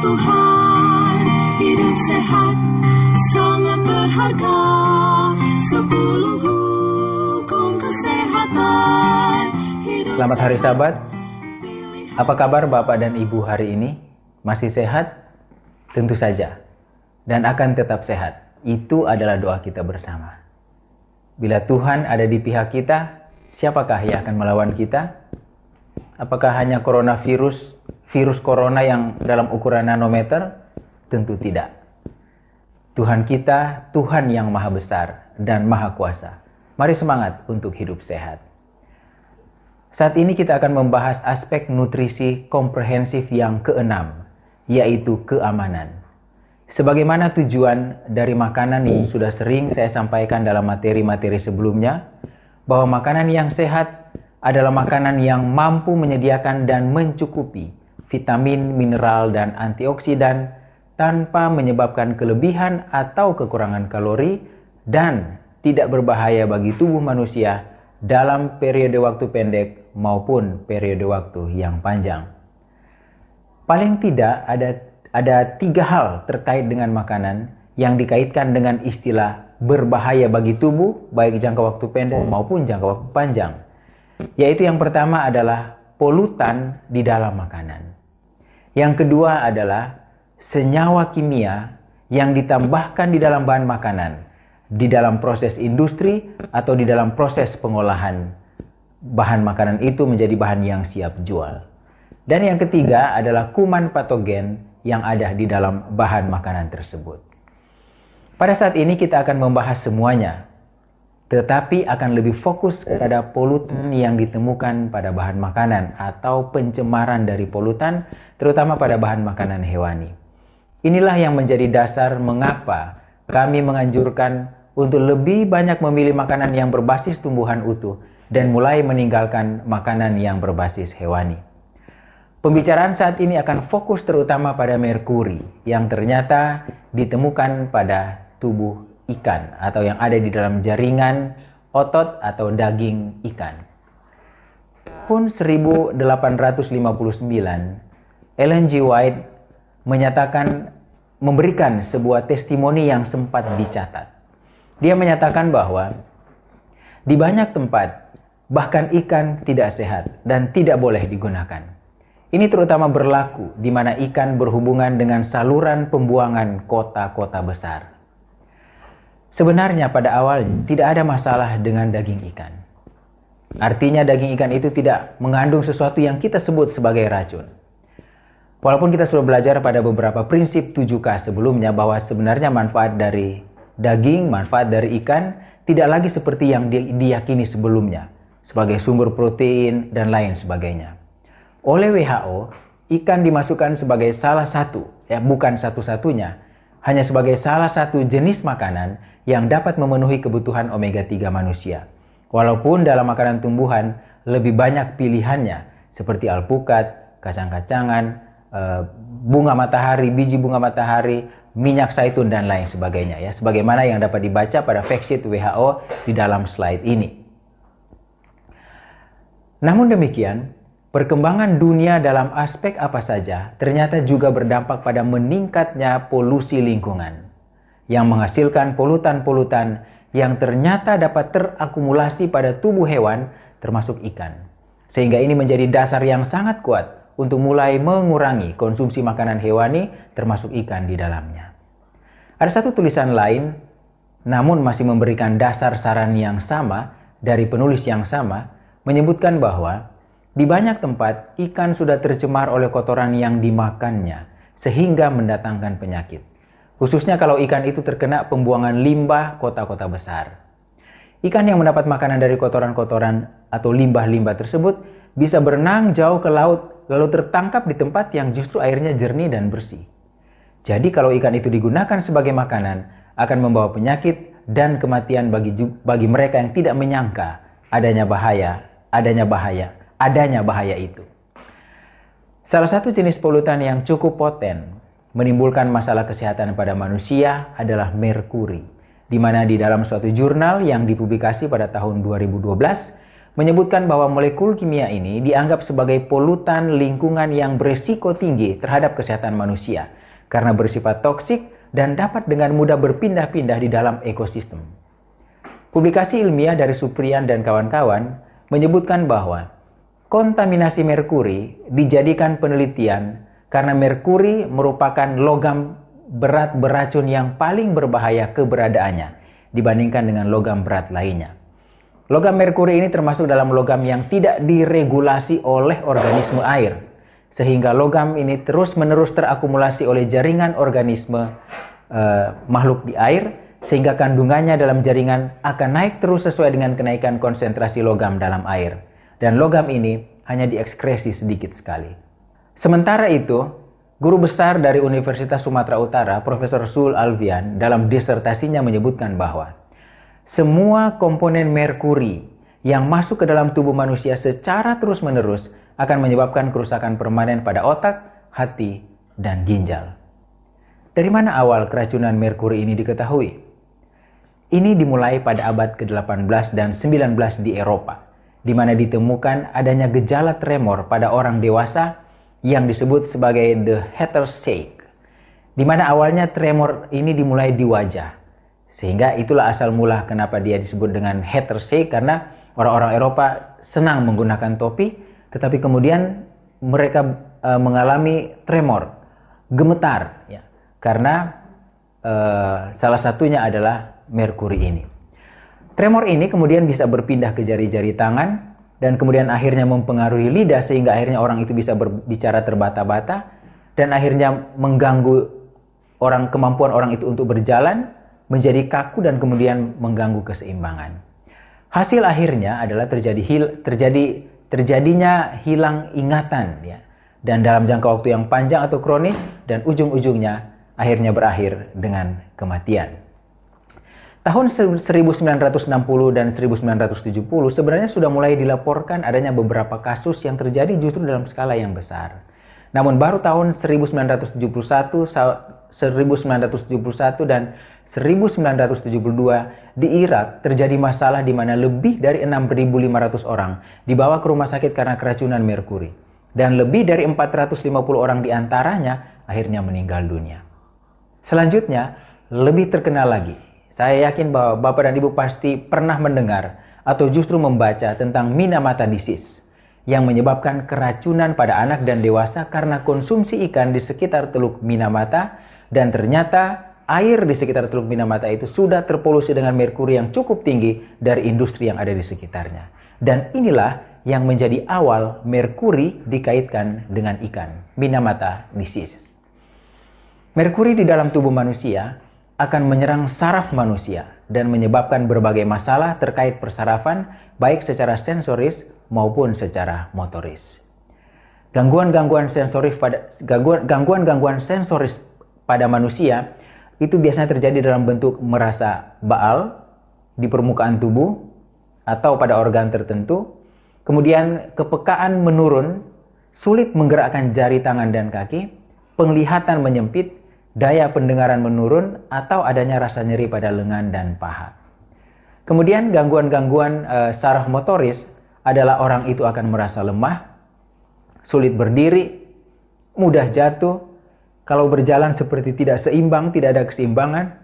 Tuhan hidup sehat sangat berharga sepuluh hukum kesehatan hidup Selamat hari sahabat. Apa kabar Bapak dan Ibu hari ini? Masih sehat? Tentu saja. Dan akan tetap sehat. Itu adalah doa kita bersama. Bila Tuhan ada di pihak kita, siapakah yang akan melawan kita? Apakah hanya coronavirus, virus corona yang dalam ukuran nanometer? Tentu tidak. Tuhan kita, Tuhan yang maha besar dan maha kuasa. Mari semangat untuk hidup sehat. Saat ini kita akan membahas aspek nutrisi komprehensif yang keenam, yaitu keamanan. Sebagaimana tujuan dari makanan yang sudah sering saya sampaikan dalam materi-materi sebelumnya, bahwa makanan yang sehat adalah makanan yang mampu menyediakan dan mencukupi vitamin, mineral, dan antioksidan tanpa menyebabkan kelebihan atau kekurangan kalori dan tidak berbahaya bagi tubuh manusia dalam periode waktu pendek maupun periode waktu yang panjang. Paling tidak ada ada tiga hal terkait dengan makanan yang dikaitkan dengan istilah berbahaya bagi tubuh baik jangka waktu pendek maupun jangka waktu panjang. Yaitu yang pertama adalah polutan di dalam makanan. Yang kedua adalah senyawa kimia yang ditambahkan di dalam bahan makanan di dalam proses industri atau di dalam proses pengolahan bahan makanan itu menjadi bahan yang siap jual. Dan yang ketiga adalah kuman patogen yang ada di dalam bahan makanan tersebut. Pada saat ini kita akan membahas semuanya, tetapi akan lebih fokus pada polutan yang ditemukan pada bahan makanan atau pencemaran dari polutan, terutama pada bahan makanan hewani. Inilah yang menjadi dasar mengapa kami menganjurkan untuk lebih banyak memilih makanan yang berbasis tumbuhan utuh dan mulai meninggalkan makanan yang berbasis hewani. Pembicaraan saat ini akan fokus terutama pada merkuri yang ternyata ditemukan pada tubuh ikan atau yang ada di dalam jaringan otot atau daging ikan. Tahun 1859, Ellen G. White menyatakan memberikan sebuah testimoni yang sempat dicatat. Dia menyatakan bahwa di banyak tempat bahkan ikan tidak sehat dan tidak boleh digunakan. Ini terutama berlaku di mana ikan berhubungan dengan saluran pembuangan kota-kota besar. Sebenarnya pada awal tidak ada masalah dengan daging ikan. Artinya daging ikan itu tidak mengandung sesuatu yang kita sebut sebagai racun. Walaupun kita sudah belajar pada beberapa prinsip 7K sebelumnya bahwa sebenarnya manfaat dari daging, manfaat dari ikan tidak lagi seperti yang di- diyakini sebelumnya sebagai sumber protein dan lain sebagainya. Oleh WHO, ikan dimasukkan sebagai salah satu, ya bukan satu-satunya, hanya sebagai salah satu jenis makanan yang dapat memenuhi kebutuhan omega 3 manusia. Walaupun dalam makanan tumbuhan lebih banyak pilihannya seperti alpukat, kacang-kacangan, eh, bunga matahari, biji bunga matahari, minyak zaitun dan lain sebagainya ya. Sebagaimana yang dapat dibaca pada fact sheet WHO di dalam slide ini. Namun demikian, perkembangan dunia dalam aspek apa saja ternyata juga berdampak pada meningkatnya polusi lingkungan yang menghasilkan polutan-polutan yang ternyata dapat terakumulasi pada tubuh hewan termasuk ikan. Sehingga ini menjadi dasar yang sangat kuat untuk mulai mengurangi konsumsi makanan hewani termasuk ikan di dalamnya. Ada satu tulisan lain namun masih memberikan dasar saran yang sama dari penulis yang sama menyebutkan bahwa Di banyak tempat, ikan sudah tercemar oleh kotoran yang dimakannya, sehingga mendatangkan penyakit. Khususnya kalau ikan itu terkena pembuangan limbah kota-kota besar. Ikan yang mendapat makanan dari kotoran-kotoran atau limbah-limbah tersebut bisa berenang jauh ke laut, lalu tertangkap di tempat yang justru airnya jernih dan bersih. Jadi kalau ikan itu digunakan sebagai makanan, akan membawa penyakit dan kematian bagi bagi mereka yang tidak menyangka adanya bahaya, adanya bahaya adanya bahaya itu. Salah satu jenis polutan yang cukup poten menimbulkan masalah kesehatan pada manusia adalah merkuri, di mana di dalam suatu jurnal yang dipublikasi pada tahun 2012 menyebutkan bahwa molekul kimia ini dianggap sebagai polutan lingkungan yang beresiko tinggi terhadap kesehatan manusia karena bersifat toksik dan dapat dengan mudah berpindah-pindah di dalam ekosistem. Publikasi ilmiah dari Supriyan dan kawan-kawan menyebutkan bahwa kontaminasi merkuri dijadikan penelitian karena merkuri merupakan logam berat beracun yang paling berbahaya keberadaannya dibandingkan dengan logam berat lainnya. Logam merkuri ini termasuk dalam logam yang tidak diregulasi oleh organisme air, sehingga logam ini terus-menerus terakumulasi oleh jaringan organisme uh, makhluk di air, sehingga kandungannya dalam jaringan akan naik terus sesuai dengan kenaikan konsentrasi logam dalam air dan logam ini hanya diekskresi sedikit sekali. Sementara itu, guru besar dari Universitas Sumatera Utara, Profesor Sul Alvian, dalam disertasinya menyebutkan bahwa semua komponen merkuri yang masuk ke dalam tubuh manusia secara terus-menerus akan menyebabkan kerusakan permanen pada otak, hati, dan ginjal. Dari mana awal keracunan merkuri ini diketahui? Ini dimulai pada abad ke-18 dan 19 di Eropa di mana ditemukan adanya gejala tremor pada orang dewasa yang disebut sebagai the heter shake, di mana awalnya tremor ini dimulai di wajah. Sehingga itulah asal mula kenapa dia disebut dengan heter shake karena orang-orang Eropa senang menggunakan topi, tetapi kemudian mereka e, mengalami tremor, gemetar, ya, karena e, salah satunya adalah merkuri ini. Tremor ini kemudian bisa berpindah ke jari-jari tangan dan kemudian akhirnya mempengaruhi lidah sehingga akhirnya orang itu bisa berbicara terbata-bata dan akhirnya mengganggu orang kemampuan orang itu untuk berjalan menjadi kaku dan kemudian mengganggu keseimbangan. Hasil akhirnya adalah terjadi hil, terjadi terjadinya hilang ingatan ya dan dalam jangka waktu yang panjang atau kronis dan ujung-ujungnya akhirnya berakhir dengan kematian. Tahun 1960 dan 1970 sebenarnya sudah mulai dilaporkan adanya beberapa kasus yang terjadi justru dalam skala yang besar. Namun baru tahun 1971, 1971 dan 1972 di Irak terjadi masalah di mana lebih dari 6.500 orang dibawa ke rumah sakit karena keracunan merkuri. Dan lebih dari 450 orang di antaranya akhirnya meninggal dunia. Selanjutnya, lebih terkenal lagi, saya yakin bahwa Bapak dan Ibu pasti pernah mendengar atau justru membaca tentang Minamata disease yang menyebabkan keracunan pada anak dan dewasa karena konsumsi ikan di sekitar Teluk Minamata dan ternyata air di sekitar Teluk Minamata itu sudah terpolusi dengan merkuri yang cukup tinggi dari industri yang ada di sekitarnya. Dan inilah yang menjadi awal merkuri dikaitkan dengan ikan, Minamata disease. Merkuri di dalam tubuh manusia akan menyerang saraf manusia dan menyebabkan berbagai masalah terkait persarafan baik secara sensoris maupun secara motoris. Gangguan-gangguan sensoris pada gangguan-gangguan sensoris pada manusia itu biasanya terjadi dalam bentuk merasa baal di permukaan tubuh atau pada organ tertentu, kemudian kepekaan menurun, sulit menggerakkan jari tangan dan kaki, penglihatan menyempit, daya pendengaran menurun, atau adanya rasa nyeri pada lengan dan paha. Kemudian gangguan-gangguan e, saraf motoris adalah orang itu akan merasa lemah, sulit berdiri, mudah jatuh, kalau berjalan seperti tidak seimbang, tidak ada keseimbangan,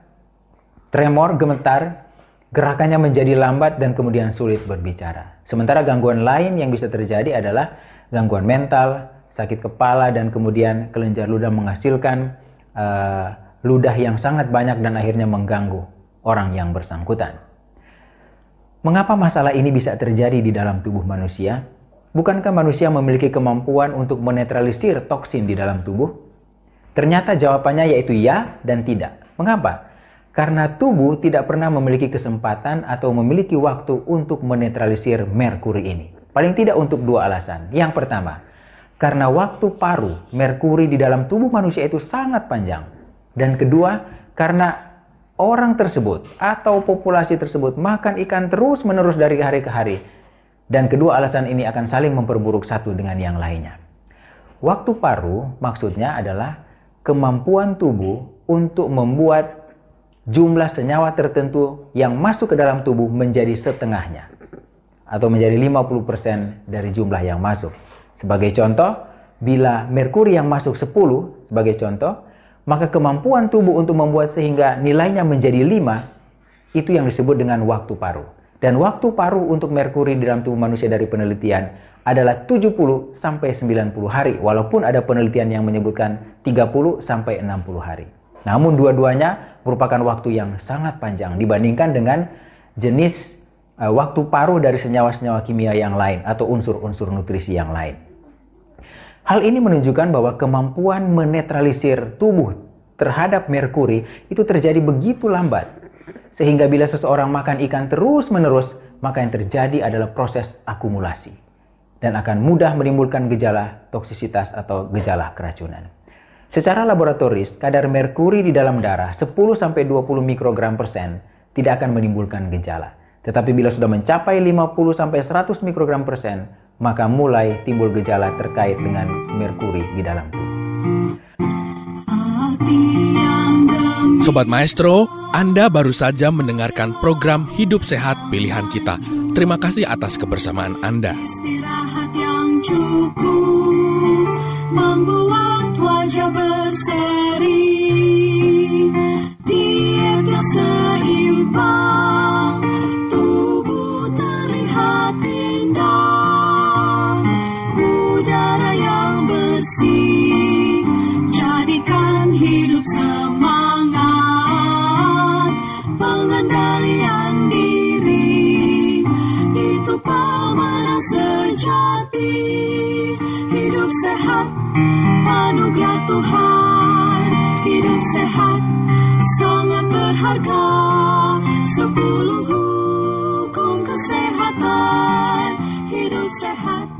tremor, gemetar, gerakannya menjadi lambat dan kemudian sulit berbicara. Sementara gangguan lain yang bisa terjadi adalah gangguan mental, sakit kepala dan kemudian kelenjar ludah menghasilkan uh, ludah yang sangat banyak dan akhirnya mengganggu orang yang bersangkutan. Mengapa masalah ini bisa terjadi di dalam tubuh manusia? Bukankah manusia memiliki kemampuan untuk menetralisir toksin di dalam tubuh? Ternyata jawabannya yaitu ya dan tidak. Mengapa? Karena tubuh tidak pernah memiliki kesempatan atau memiliki waktu untuk menetralisir merkuri ini. Paling tidak untuk dua alasan. Yang pertama, karena waktu paru merkuri di dalam tubuh manusia itu sangat panjang. Dan kedua, karena orang tersebut atau populasi tersebut makan ikan terus-menerus dari hari ke hari dan kedua alasan ini akan saling memperburuk satu dengan yang lainnya. Waktu paru maksudnya adalah kemampuan tubuh untuk membuat jumlah senyawa tertentu yang masuk ke dalam tubuh menjadi setengahnya atau menjadi 50% dari jumlah yang masuk. Sebagai contoh, bila merkuri yang masuk 10 sebagai contoh, maka kemampuan tubuh untuk membuat sehingga nilainya menjadi 5 itu yang disebut dengan waktu paru. Dan waktu paruh untuk merkuri di dalam tubuh manusia dari penelitian adalah 70 sampai 90 hari, walaupun ada penelitian yang menyebutkan 30 sampai 60 hari. Namun dua-duanya merupakan waktu yang sangat panjang dibandingkan dengan jenis uh, waktu paruh dari senyawa-senyawa kimia yang lain atau unsur-unsur nutrisi yang lain. Hal ini menunjukkan bahwa kemampuan menetralisir tubuh terhadap merkuri itu terjadi begitu lambat sehingga bila seseorang makan ikan terus-menerus, maka yang terjadi adalah proses akumulasi dan akan mudah menimbulkan gejala toksisitas atau gejala keracunan. Secara laboratoris, kadar merkuri di dalam darah 10-20 mikrogram persen tidak akan menimbulkan gejala. Tetapi bila sudah mencapai 50-100 mikrogram persen, maka mulai timbul gejala terkait dengan merkuri di dalam tubuh. Sobat Maestro, Anda baru saja mendengarkan program Hidup Sehat Pilihan Kita. Terima kasih atas kebersamaan Anda. Istirahat yang cukup membuat wajah berseri. Pengendalian diri, itu pemenang sejati. Hidup sehat, anugerah Tuhan. Hidup sehat, sangat berharga. Sepuluh hukum kesehatan, hidup sehat